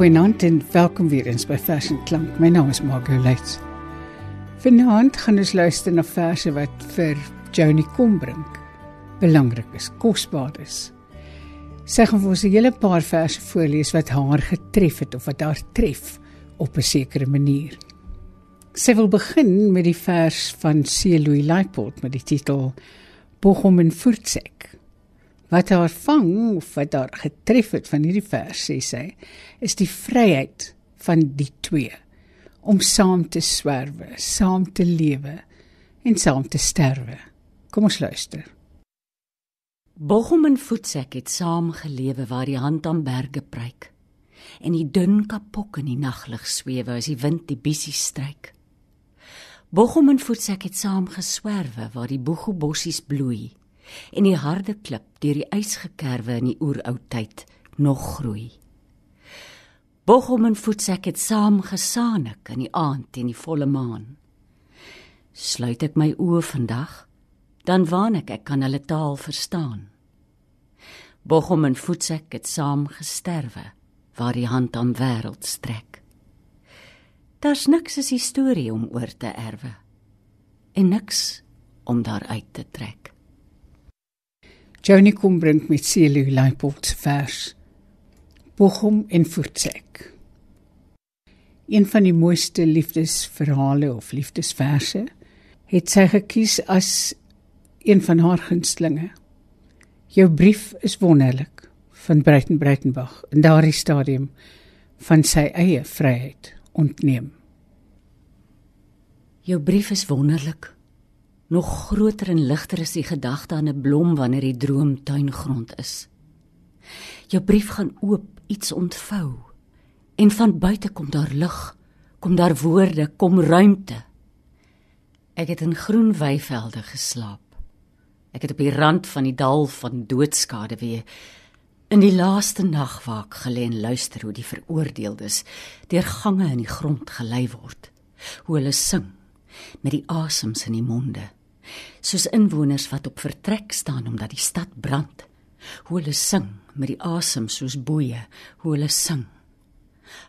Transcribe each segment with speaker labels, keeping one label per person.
Speaker 1: Goeienaand en welkom weer eens by Fashion Klank. My naam is Margot Luits. Vanaand gaan ons luister na verse wat vir Joni Kombrink belangrik is, kosbaar is. Sy gaan vir ons 'n hele paar verse voorlees wat haar getref het of wat haar tref op 'n sekere manier. Sy wil begin met die vers van C. Louis Leipold met die titel Bochum en Furtzek. Wat haar vang of wat haar getref het van hierdie vers sê sy, is die vryheid van die twee om saam te swerwe, saam te lewe en saam te sterwe. Kom ons luister.
Speaker 2: Bochum en Futsek het saam gelewe waar die hand aan berge preek en die dun kapok in die naglig swewe as die wind die bissies stryk. Bochum en Futsek het saam geswerwe waar die boegobossies bloei en die harde klip deur die ysgekerwe in die oeroud tyd nog groei. Bochum en Futsek het saam gesaanik in die aand en die volle maan. Sluit ek my oë vandag, dan waan ek ek kan hulle taal verstaan. Bochum en Futsek het saam gesterwe waar die hand aan wêreld strek. Daar's niks as historie om oor te erwe en niks om daaruit te trek.
Speaker 1: Johnny kom bring met Celu Leipold vers. Bochum en Futsek. Een van die mooiste liefdesverhale of liefdesverse het sy gekies as een van haar gunstlinge. Jou brief is wonderlik van Breiten Breitenbach in daardie stadium van sy eie vryheid ontneem.
Speaker 2: Jou brief is wonderlik Nog groter en ligter is die gedagte aan 'n blom wanneer die droom tuingrond is. Jou brief gaan oop, iets ontvou. En van buite kom daar lig, kom daar woorde, kom ruimte. Ek het in groen weivelde geslaap. Ek het op die rand van die dal van doodskade weer in die laaste nag waak gelê en luister hoe die veroordeeldes deur gange in die grond gelei word. Hoe hulle sing met die asems in die monde soos inwoners wat op vertrek staan omdat die stad brand. Hoe hulle sing met die asem soos boeye, hoe hulle sing.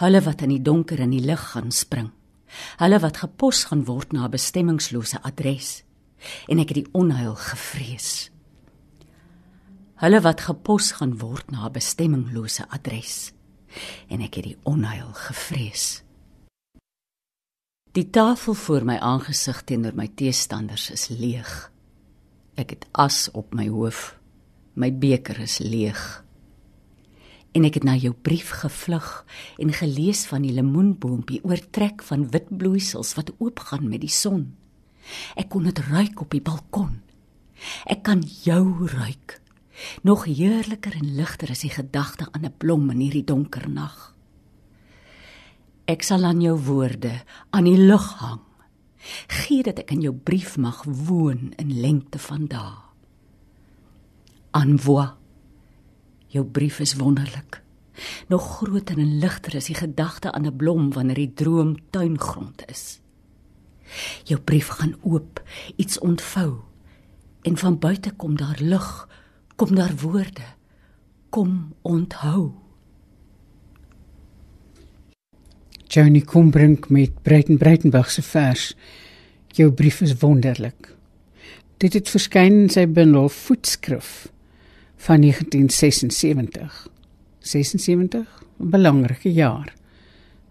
Speaker 2: Hulle wat in die donker in die lig gaan spring. Hulle wat gepos gaan word na 'n bestemmingslose adres. En ek het die onheil gevrees. Hulle wat gepos gaan word na 'n bestemmingslose adres. En ek het die onheil gevrees. Die tafel voor my aangesig teenoor my teestanders is leeg. Ek het as op my hoof. My beker is leeg. En ek het na jou brief gevlug en gelees van die lemoenboompie oortrek van wit bloeisels wat oopgaan met die son. Ek kon dit ruik op die balkon. Ek kan jou ruik. Nog heerliker en ligter is die gedagte aan 'n blom in hierdie donker nag. Ek sal aan jou woorde aan die lug hang. Gee dat ek in jou brief mag woon in lengte van dae. Anvoa. Jou brief is wonderlik. Nog groter en ligter is die gedagte aan 'n blom wanneer die droom tuingrond is. Jou brief gaan oop, iets ontvou en van buite kom daar lig, kom daar woorde. Kom onthou.
Speaker 1: Johnny Kombrink met Breiten Breitenberg se vers. Jou brief is wonderlik. Dit het verskyn in sy bundel Voetskrif van 1976. 76, 'n belangrike jaar.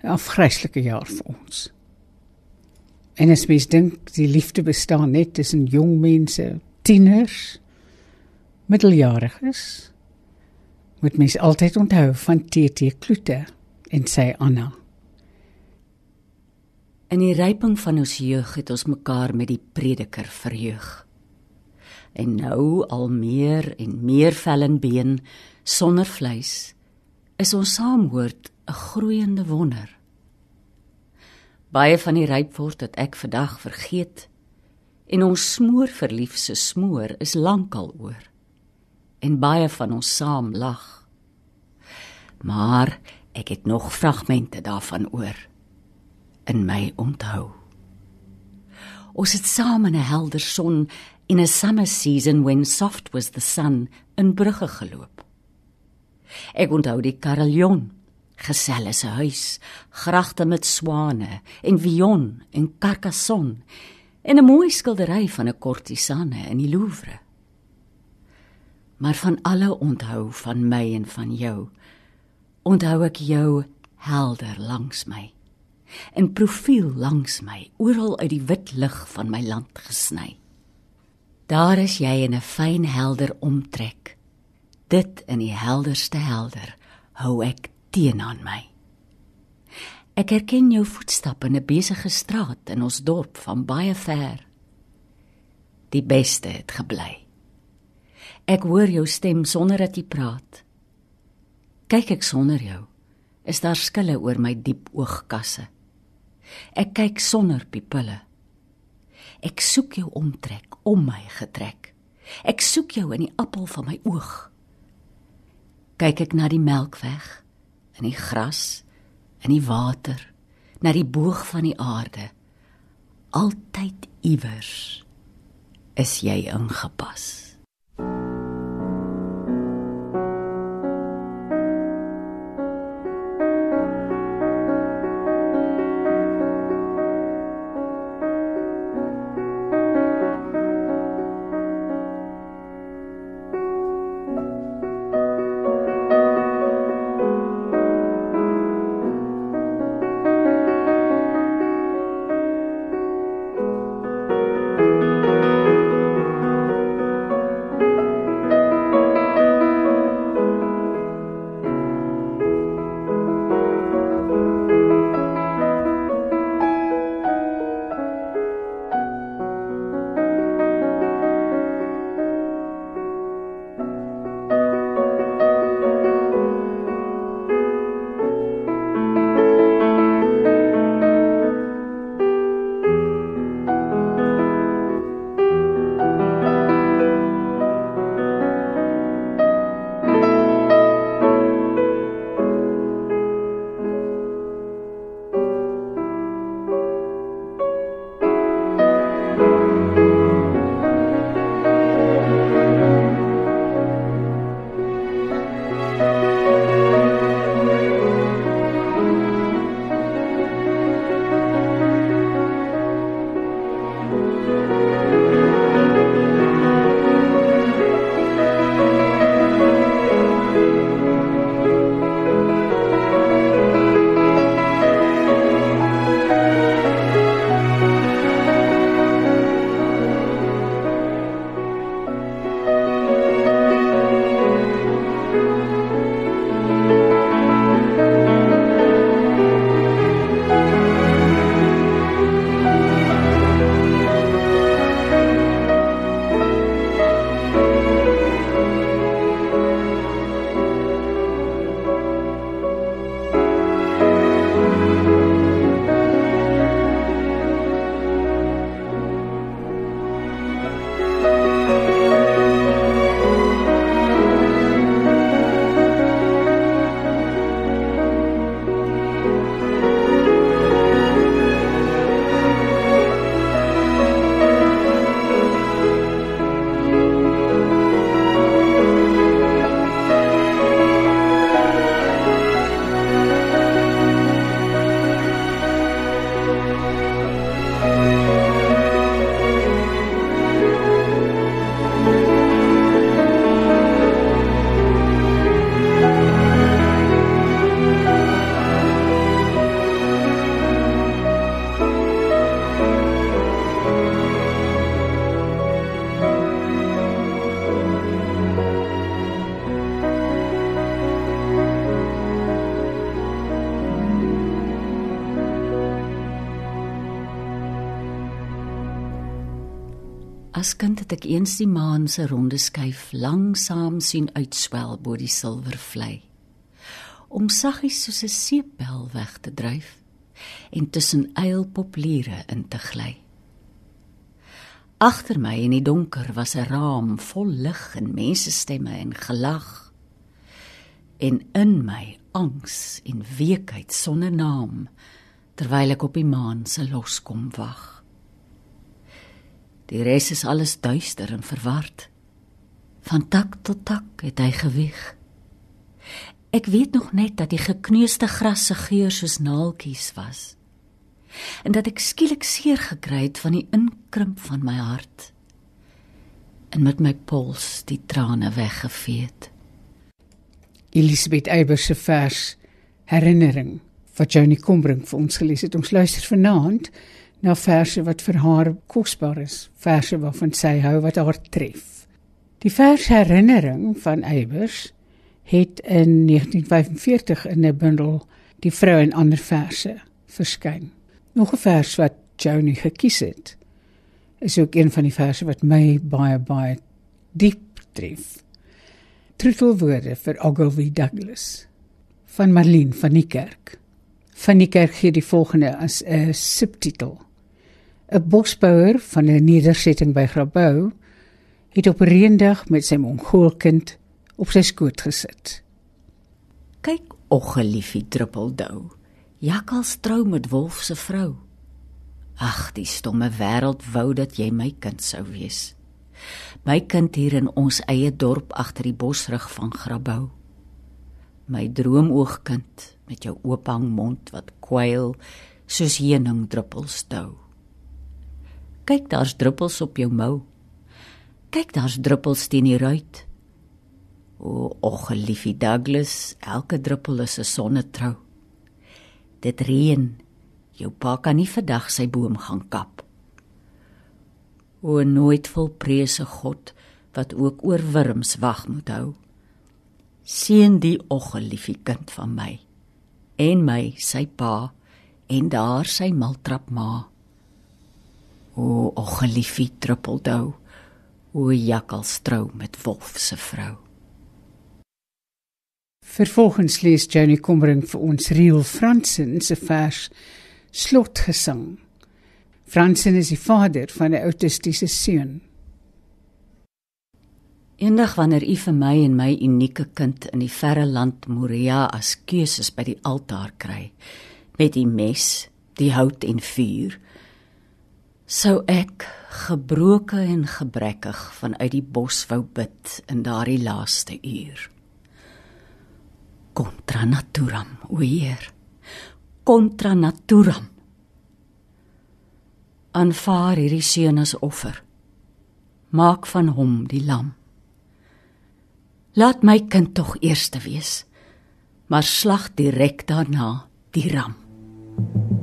Speaker 1: 'n Afgryslike jaar vir ons. En as mens dink die liefde bestaan net tussen jong mense, tieners, middeljariges, moet mens altyd onthou van TT Kloete en sy Anna.
Speaker 2: In die ryping van ons jeug het ons mekaar met die prediker verheug. En nou al meer en meer vel en been sonder vleis is ons saamhoort 'n groeiende wonder. Baie van die ryp word wat ek vandag vergeet en ons smoor verliefse smoor is lankal oor. En baie van ons saam lag. Maar ek het nog fragmente daarvan oor in my onthou. Ons het saam in 'n helder son in a summer season when soft was the sun in brugge geloop. Ek onthou die carillon Geselle se huis, gragte met swane en Vion en Carcassonne en 'n mooi skildery van 'n kortisanne in die Louvre. Maar van alle onthou van my en van jou, onthou ek jou helder langs my. In profiel langs my, oral uit die wit lig van my land gesny. Daar is jy in 'n fyn helder omtrek. Dit in die helderste helder hou ek teen aan my. Ek herken jou voetstappe in 'n besige straat in ons dorp van baie ver. Die beste het gebly. Ek hoor jou stem sonder dat jy praat. Kyk ek sonder jou, is daar skille oor my diep oogkasse. Ek kyk sonder pupille. Ek soek jou omtrek, om my getrek. Ek soek jou in die appel van my oog. Kyk ek na die melkweg, in die gras, in die water, na die boog van die aarde. Altyd iewers is jy ingepas. Eens die maan se ronde skyf langsaam sien uitswel bo die silwervlei. Om saggies soos 'n seepbel weg te dryf en tussen eilpopliere in te gly. Agter my in die donker was 'n raam vol lig en mensestemme en gelag. En in my angs en weekheid sonder naam terwyl ek op die maan se loskom wag. Die res is alles duister en verward. Van tak tot tak het hy gewig. Ek weet nog net dat die gekneusde gras se geur soos naaltjies was. En dat ek skielik seer gekry het van die inkrimp van my hart. En met my pols die trane weggevee het.
Speaker 1: Elisabeth Eybers se vers Herinnering wat Johnny Combrink vir ons gelees het. Ons luister vanaand na verse wat vir haar kosbaar is, verse waarvan sy hou wat haar tref. Die vers Herinnering van Eybers het in 1945 in 'n bundel Die vrou en ander verse verskyn. Nog 'n vers wat Johnny gekies het is ook een van die verse wat my baie baie diep tref. Troetelwoorde vir Ogilvy Douglas van Marlene van die Kerk. Van die Kerk gee die volgende as 'n subtitel. 'n Bosbouer van 'n nedersetting by Grabouw het op 'n reendag met sy mongoolkind op sy skoot gesit.
Speaker 2: Kyk, ogge liefie druppeldou. Jakkals trou met wolf se vrou. Ag, die stomme wêreld wou dat jy my kind sou wees. My kind hier in ons eie dorp agter die bosrug van Grabouw. My droomoogkind met jou oophang mond wat kwyl soos heuningdruppels dou. Kyk, daar's druppels op jou mou. Kyk, daar's druppels teen die ruit. O, och, liefie Douglas, elke druppel is 'n sonnetrou. Dit reën. Jou pa kan nie vandag sy boom gaan kap. O, nooit vol prese God wat ook oor wurms wag moet hou. Seën die och, liefie kind van my en my sy pa en daar sy maltrap ma. O, och, liefie druppeldou hoe jakkals trou met wolf se vrou.
Speaker 1: Vervolgens lees Jenny Kommering vir ons Riel Fransen se vers Slotgesang. Fransen is die vader van 'n autistiese seun.
Speaker 2: Eendag wanneer u vir my en my unieke kind in die verre land Moria as keuses by die altaar kry met die mes, die hout en vuur, sou ek gebroke en gebrekkig vanuit die bos wou bid in daardie laaste uur. Contra naturam, o Heer. Contra naturam. Aanvaar hierdie seun as offer. Maak van hom die lam. Laat my kind tog eerste wees, maar slag direk daarna die ram. thank you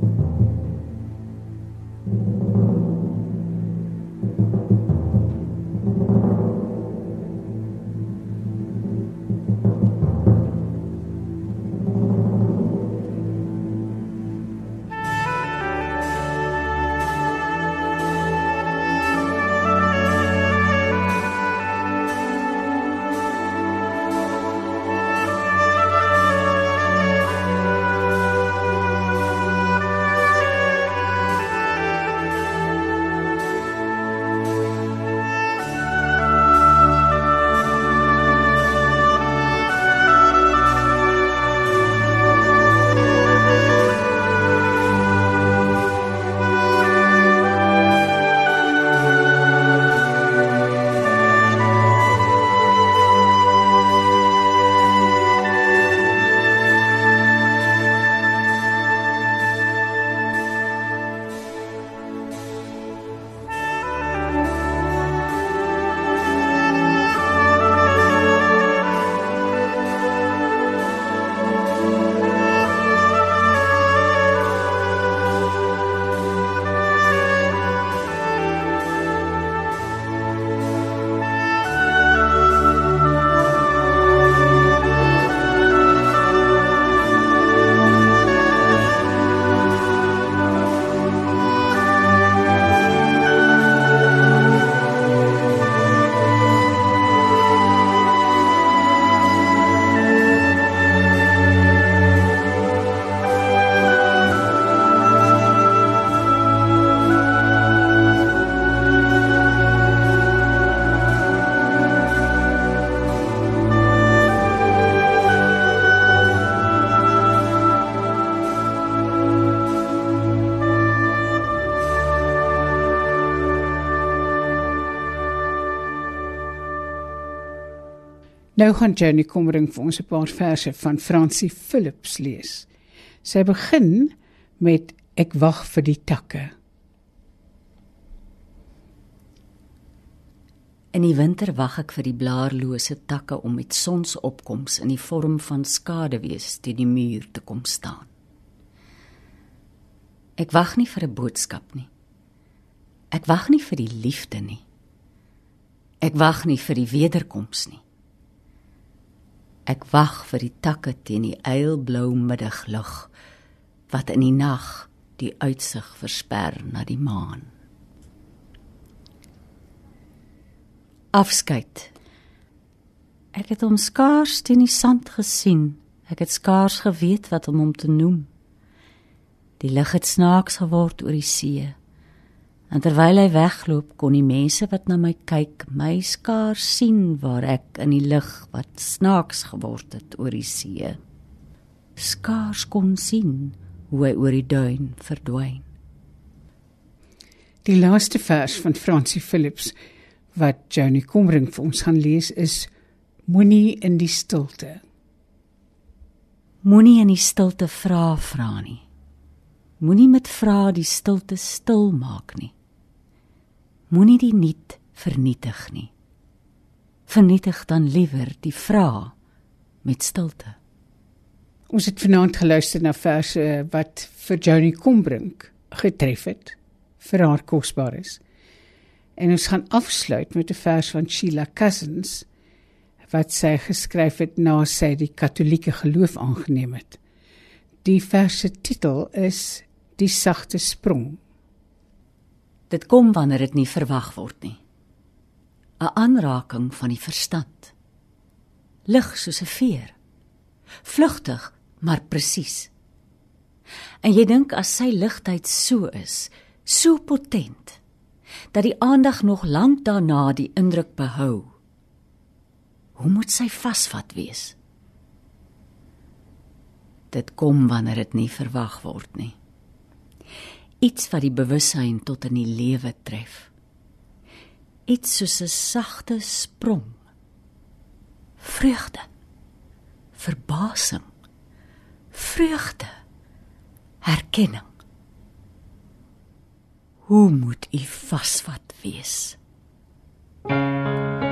Speaker 1: Nou gaan Jenny Kommering vir ons 'n paar verse van Francie Philips lees. Sy begin met Ek wag vir die takke.
Speaker 2: In die winter wag ek vir die blaarlose takke om met sonsopkoms in die vorm van skaduwees teen die muur te kom staan. Ek wag nie vir 'n boodskap nie. Ek wag nie vir die liefde nie. Ek wag nie vir die wederkoms nie. Ek wag vir die takke teen die eilblou middaglig wat in die nag die uitsig versper na die maan. Afskeid. Ek het hom skaars teen die sand gesien. Ek het skaars geweet wat om hom te noem. Die lig het snaaks geword oor die see. En terwyl hy wegloop, kon die mense wat na my kyk, my skaars sien waar ek in die lig wat snaaks geword het oor die see. Skaars kon sien hoe hy oor die duin verdwyn.
Speaker 1: Die laaste vers van Francie Philips wat Johnny Komring vir ons gaan lees is Moenie in die stilte.
Speaker 2: Moenie in die stilte vra vra nie. Moenie met vra die stilte stil maak nie. Moenie die niet vernietig nie. Vernietig dan liewer die vra met stilte.
Speaker 1: Ons het vanaand geluister na verse wat vir Johnny Kombrink getref het vir haar kosbares. En ons gaan afsluit met 'n vers van Sheila Cousins wat sy geskryf het na sy die katolieke geloof aangeneem het. Die vers se titel is Die sagte sprong.
Speaker 2: Dit kom wanneer dit nie verwag word nie. 'n Aanraking van die verstand. Lig soos 'n veer. Vlugtig maar presies. En jy dink as sy ligtheid so is, so potent, dat die aandag nog lank daarna die indruk behou. Hoe moet sy vasvat wees? Dit kom wanneer dit nie verwag word nie. Iets wat die bewussyn tot in die lewe tref. Iets soos 'n sagte sprong. Vreugde. Verbasing vreugde, herkenning. Hoe moet u vasvat wees? thank you